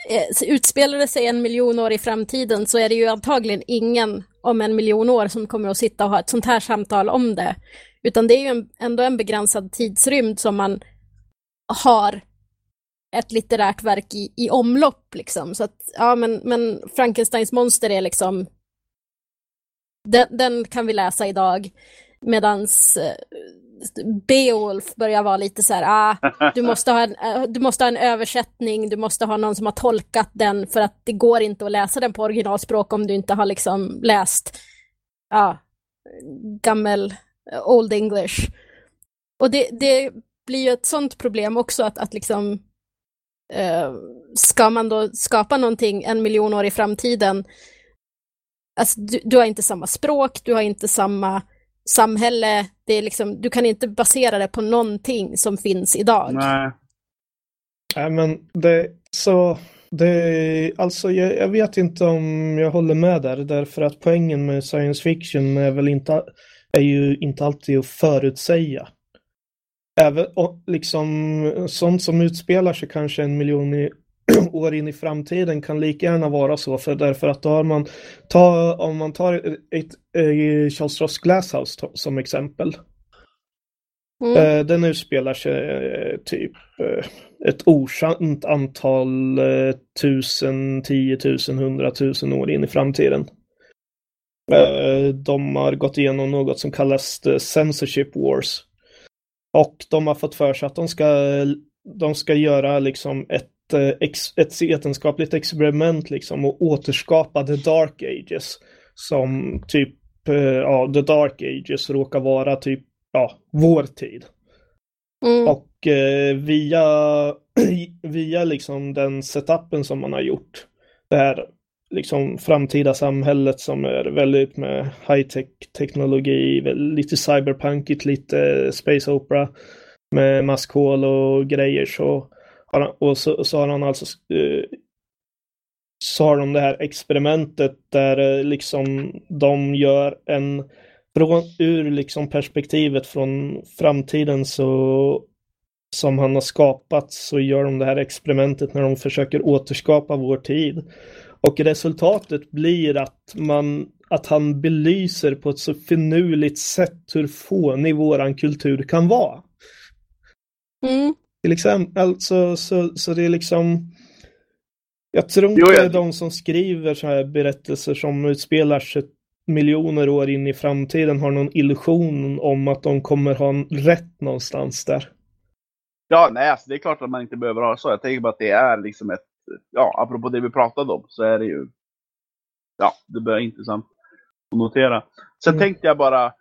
eh, så utspelar det sig en miljon år i framtiden så är det ju antagligen ingen om en miljon år som kommer att sitta och ha ett sånt här samtal om det. Utan det är ju en, ändå en begränsad tidsrymd som man har ett litterärt verk i, i omlopp liksom. Så att, ja men, men Frankensteins monster är liksom den, den kan vi läsa idag. Medans eh, Beowulf börjar vara lite så här, ah, du [LAUGHS] måste, ha en, eh, du måste ha en översättning, du måste ha någon som har tolkat den för att det går inte att läsa den på originalspråk om du inte har liksom läst ja, gammel eh, Old English. Och det, det blir ju ett sånt problem också att, att liksom eh, ska man då skapa någonting en miljon år i framtiden, alltså du, du har inte samma språk, du har inte samma samhälle, det är liksom, du kan inte basera det på någonting som finns idag. Nej. Nej, men det så det, alltså jag, jag vet inte om jag håller med där, därför att poängen med science fiction är väl inte, är ju inte alltid att förutsäga. Även och liksom sånt som utspelar sig kanske en miljon [CLEARS THROAT] år in i framtiden kan lika gärna vara så, för därför att då har man, ta, om man tar ett, ett, eh, Charles Ross Glasshouse to- som exempel, Mm. Eh, Den utspelar sig eh, typ eh, ett okänt antal tusen, tiotusen, hundratusen år in i framtiden. Eh, De har gått igenom något som kallas censorship wars. Och de har fått för sig att de ska, de ska göra liksom ett, ex, ett vetenskapligt experiment liksom och återskapa the dark ages. Som typ, eh, ja, the dark ages råkar vara typ, ja, vår tid. Mm. Och eh, via, [CLEARS THROAT] via liksom den setupen som man har gjort, det här liksom framtida samhället som är väldigt med high-tech teknologi, lite cyberpunkigt, lite space opera med maskhål och grejer så och så, så har han alltså eh, så har de det här experimentet där eh, liksom de gör en från, ur liksom perspektivet från framtiden så som han har skapat så gör de det här experimentet när de försöker återskapa vår tid. Och resultatet blir att man att han belyser på ett så finurligt sätt hur fånig våran kultur kan vara. Mm. Till exempel, alltså, så, så det är liksom jag tror inte Jo, jag- de som skriver så här berättelser som utspelar sig miljoner år in i framtiden har någon illusion om att de kommer ha rätt någonstans där. Ja, nej, alltså, det är klart att man inte behöver ha så. Jag tänker bara att det är liksom ett, ja, apropå det vi pratade om, så är det ju, ja, det blir intressant att notera. Sen Mm. tänkte jag bara,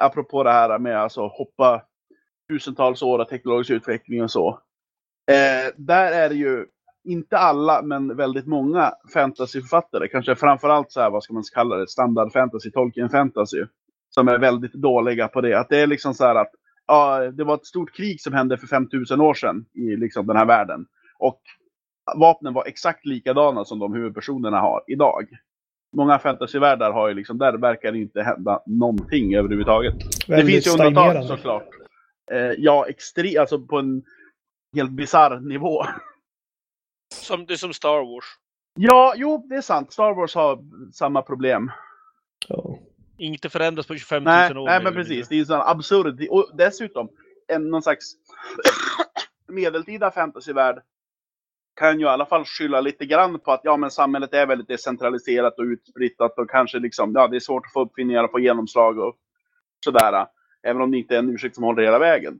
apropå det här med alltså hoppa tusentals år av teknologisk utveckling och så. Eh, där är det ju inte alla, men väldigt många fantasyförfattare, kanske framförallt så här, vad ska man kalla det, standard fantasy, Tolkien fantasy, som är väldigt dåliga på det. Att det är liksom så här att ja, det var ett stort krig som hände för 5000 år sedan i liksom den här världen. Och vapnen var exakt likadana som de huvudpersonerna har idag. Många fantasyvärldar har ju liksom, där verkar det inte hända någonting överhuvudtaget. Det Väldigt finns ju undantag såklart. Eh, ja, extre- alltså på en helt bisarr nivå. Som, det är som Star Wars. Ja, jo, det är sant. Star Wars har samma problem. Ja. Inte förändras på 25 000 Nej, år. nej men precis. Det är ju sån absurd. Och dessutom, en, någon slags [COUGHS] medeltida fantasyvärld kan ju i alla fall skylla lite grann på att ja, men samhället är väldigt decentraliserat och utspritt och kanske liksom, ja, det är svårt att få uppfinningar och få genomslag och sådär. Även om det inte är en ursäkt som håller hela vägen.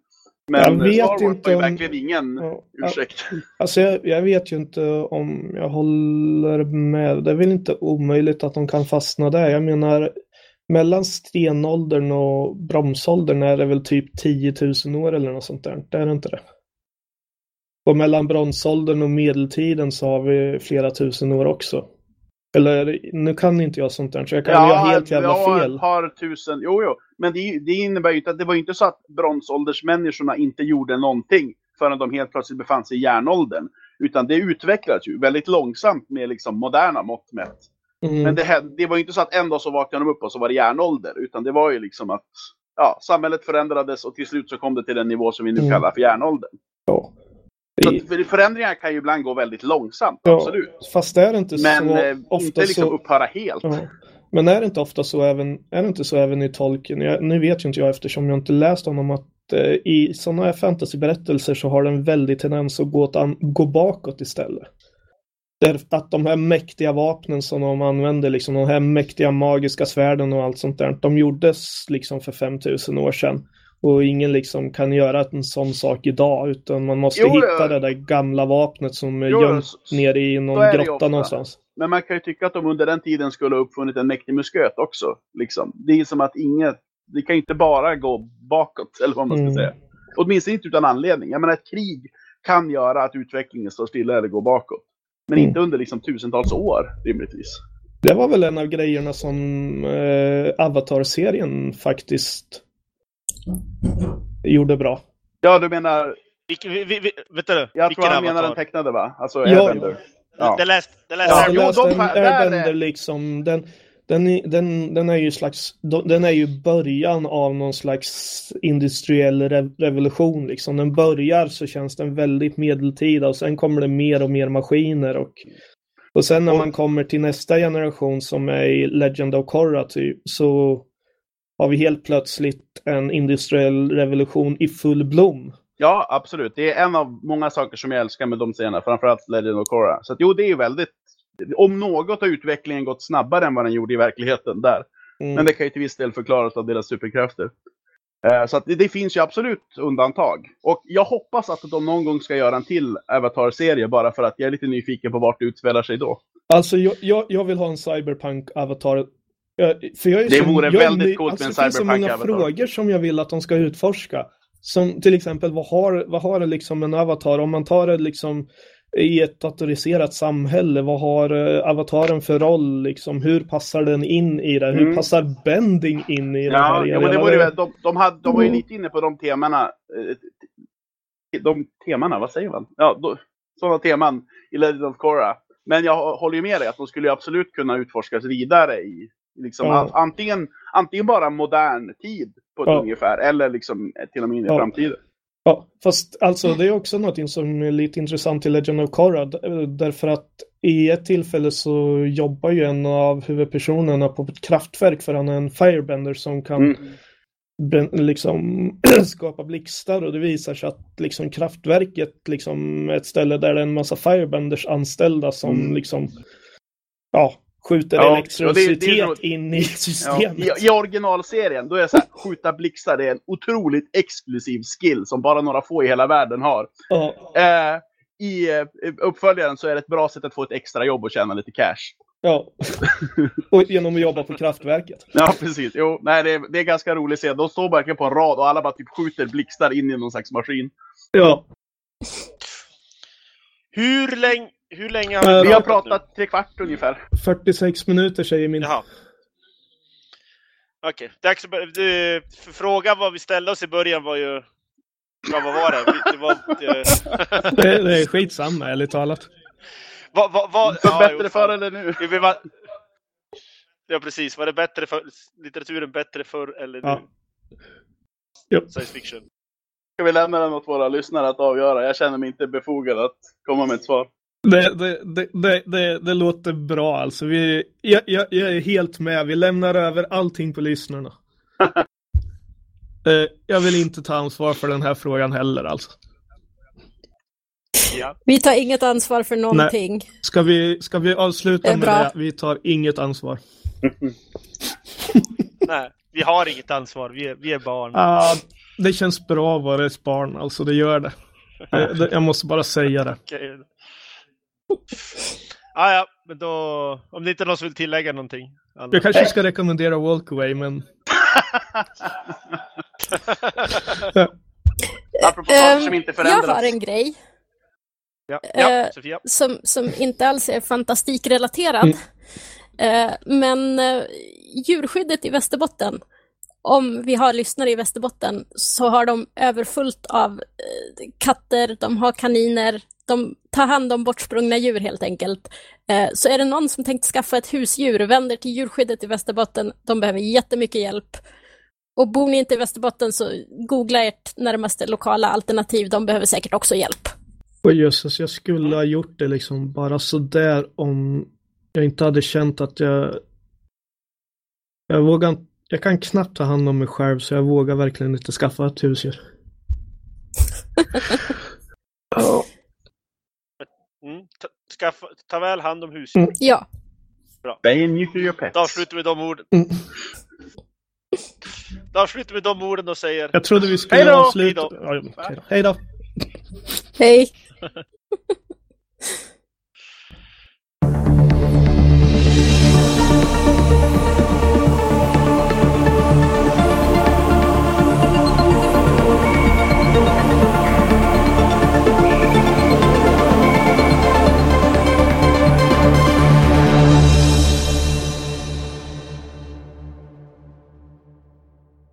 Men Jag vet Star Wars inte har ju verkligen ingen Ja. ursäkt. Alltså jag, jag vet ju inte om jag håller med. Det är väl inte omöjligt att de kan fastna där. Jag menar, mellan stenåldern och bromsåldern är det väl typ 10 000 år eller något sånt där. Det är det inte det? Och mellan bronsåldern och medeltiden så har vi flera tusen år också. Eller nu kan inte jag sånt där, så jag kan ju ha helt jävla ja, fel. par tusen. Jo, jo. Men det, det innebär ju inte att det var inte så att bronsåldersmänniskorna inte gjorde någonting förrän de helt plötsligt befann sig i järnåldern. Utan det utvecklades ju väldigt långsamt med liksom moderna mått mätt. Mm. Men det, det var ju inte så att en dag så vaknade de upp och så var det järnålder. Utan det var ju liksom att ja, samhället förändrades och till slut så kom det till den nivå som vi nu Mm. kallar för järnåldern. Ja. Så förändringar kan ju ibland gå väldigt långsamt, Ja, absolut. Fast är det inte Men så eh, ofta inte liksom så... upphöra helt. Ja. Men är det inte ofta så även, är det inte så även i Tolkien? Jag, nu vet ju inte jag eftersom jag inte läst honom att eh, i sådana här fantasyberättelser så har den väldigt tendens att gå, an, gå bakåt istället. Där, att de här mäktiga vapnen som de använder, liksom de här mäktiga magiska svärden och allt sånt där, de gjordes liksom för 5000 år sedan. Och ingen liksom kan göra en sån sak idag, utan man måste Jo, hitta det där gamla vapnet som är gömt nere i någon grotta någonstans. Men man kan ju tycka att de under den tiden skulle ha uppfunnit en mäktig musköt också. Liksom. Det är som att inget, det kan inte bara gå bakåt, eller vad man ska Mm. säga. Åtminstone inte utan anledning. Jag menar, ett krig kan göra att utvecklingen står stilla eller går bakåt. Men Mm. inte under liksom tusentals år, rimligtvis. Det var väl en av grejerna som eh, Avatar-serien faktiskt gjorde bra. Ja, du menar, Vilken, vi, vi, vi, vet du, jag tror han menar den tecknade va? Alltså Ja. Airbender. Ja. Det läste det läste Ja, jag här- där är- Airbender liksom, den, den, är- den, den är ju slags, den är ju början av någon slags industriell re revolution liksom. Den börjar så känns den väldigt medeltida och sen kommer det mer och mer maskiner och och sen när man kommer till nästa generation som är i Legend of Korra typ så har vi helt plötsligt en industriell revolution i full blom. Ja, absolut. Det är en av många saker som jag älskar med de scenerna, framförallt Legend of Korra. Så att, jo, det är ju väldigt... Om något har utvecklingen gått snabbare än vad den gjorde i verkligheten där. Mm. Men det kan ju till viss del förklaras av deras superkrafter. Eh, Så det, det finns ju absolut undantag. Och jag hoppas att de någon gång ska göra en till Avatar-serie bara för att jag är lite nyfiken på vart det utspelar sig då. Alltså jag, jag, jag vill ha en cyberpunk-avatar. Jag- För jag är Det vore är väldigt coolt med en alltså, Det finns så många frågor som jag vill att de ska utforska. Som till exempel, vad har, vad har liksom en avatar? Om man tar det liksom i ett datoriserat samhälle, vad har uh, avataren för roll? Liksom? Hur passar den in i det? Hur Mm. passar bending in i det här? Ja, ja men det ju, de, de, hade, de var ju lite inne på de temana. eh, De temana, vad säger man? Ja, då, sådana teman i Legend of Korra. Men jag håller ju med dig att de skulle absolut kunna utforskas vidare i liksom, Ja. antingen, antingen bara modern tid på ett Ja. ungefär eller liksom eh, till och med in i Ja. framtiden. Ja, fast alltså det är också något som är lite intressant i Legend of Korra. Därför att i ett tillfälle så jobbar ju en av huvudpersonerna på ett kraftverk för han är en firebender som kan Mm. ben- liksom [CLEARS THROAT] skapa blixtar och det visar sig att liksom kraftverket liksom är ett ställe där det är en massa firebenders anställda som Mm. liksom ja, skjuter Ja, elektricitet det- det är så- in i Ja, systemet. i, I originalserien, då är det så här, skjuta blixtar, det är en otroligt exklusiv skill som bara några få i hela världen har. Ja, Eh, I eh, uppföljaren så är det ett bra sätt att få ett extra jobb och tjäna lite cash. ja. [LAUGHS] och genom att jobba på kraftverket. Ja, precis. Jo, nej, det, är, det är ganska roligt att se. De står verkligen på en rad och alla bara typ skjuter blixtar in i någon slags maskin. Ja. Hur länge, hur länge har Eh, vi Vi har pratat tre kvart ungefär. 46 minuter säger min. Jaha. Okej, för Frågan vad vi ställde oss i början var ju... Ja, vad var det? Det var, [LAUGHS] Det, det är skitsamma, ärligt talat. vad, vad, vad, För ja, bättre förr eller nu? Ja, precis. Var det bättre för, litteraturen bättre förr eller nu? Ja. Jo. Science fiction. Ska vi lämna den åt våra lyssnare att avgöra? Jag känner mig inte befogad att komma med ett svar. Det, det, det, det, det, det låter bra alltså. Vi, jag, jag, jag är helt med. Vi lämnar över allting på lyssnarna. [LAUGHS] Eh, jag vill inte ta ansvar för den här frågan heller alltså. Ja. Vi tar inget ansvar för någonting. Ska vi, ska vi avsluta med bra. det? Vi tar inget ansvar. [LAUGHS] Nej, vi har inget ansvar. Vi är, vi är barn. Ah, det känns bra att vara ett barn, alltså det gör det. det, [LAUGHS] det jag måste bara säga det. Ah, ja, men då... Om det inte är någon som vill tillägga någonting. annat. Jag kanske ska rekommendera Walkaway, men [LAUGHS] Apropå saker som inte jag har en grej Ja, ja Eh, Sofia. som, som inte alls är fantastikrelaterad. Mm. Eh, men eh, djurskyddet i Västerbotten, om vi har lyssnare i Västerbotten, så har de överfullt av eh, katter, de har kaniner, de tar hand om bortsprungna djur helt enkelt. Eh, så är det någon som tänkt skaffa ett husdjur, vänder till djurskyddet i Västerbotten, de behöver jättemycket hjälp. Och bor ni inte i Västerbotten så googla ert närmaste lokala alternativ, de behöver säkert också hjälp. Åh jösses, jag skulle ha gjort det liksom bara sådär om jag inte hade känt att jag... Jag vågar inte- jag kan knappt ta hand om mig själv så jag vågar verkligen inte skaffa ett husdjur. [LAUGHS] Ja. Mm. Ta, skaffa, ta väl hand om husdjur. Mm. Ja, Bay nuclear your pets. Då avslutar vi de orden. Mm. Då avslutar vi de orden och säger... Jag trodde vi skulle avsluta... Hej då. Hej då! hej! [LAUGHS]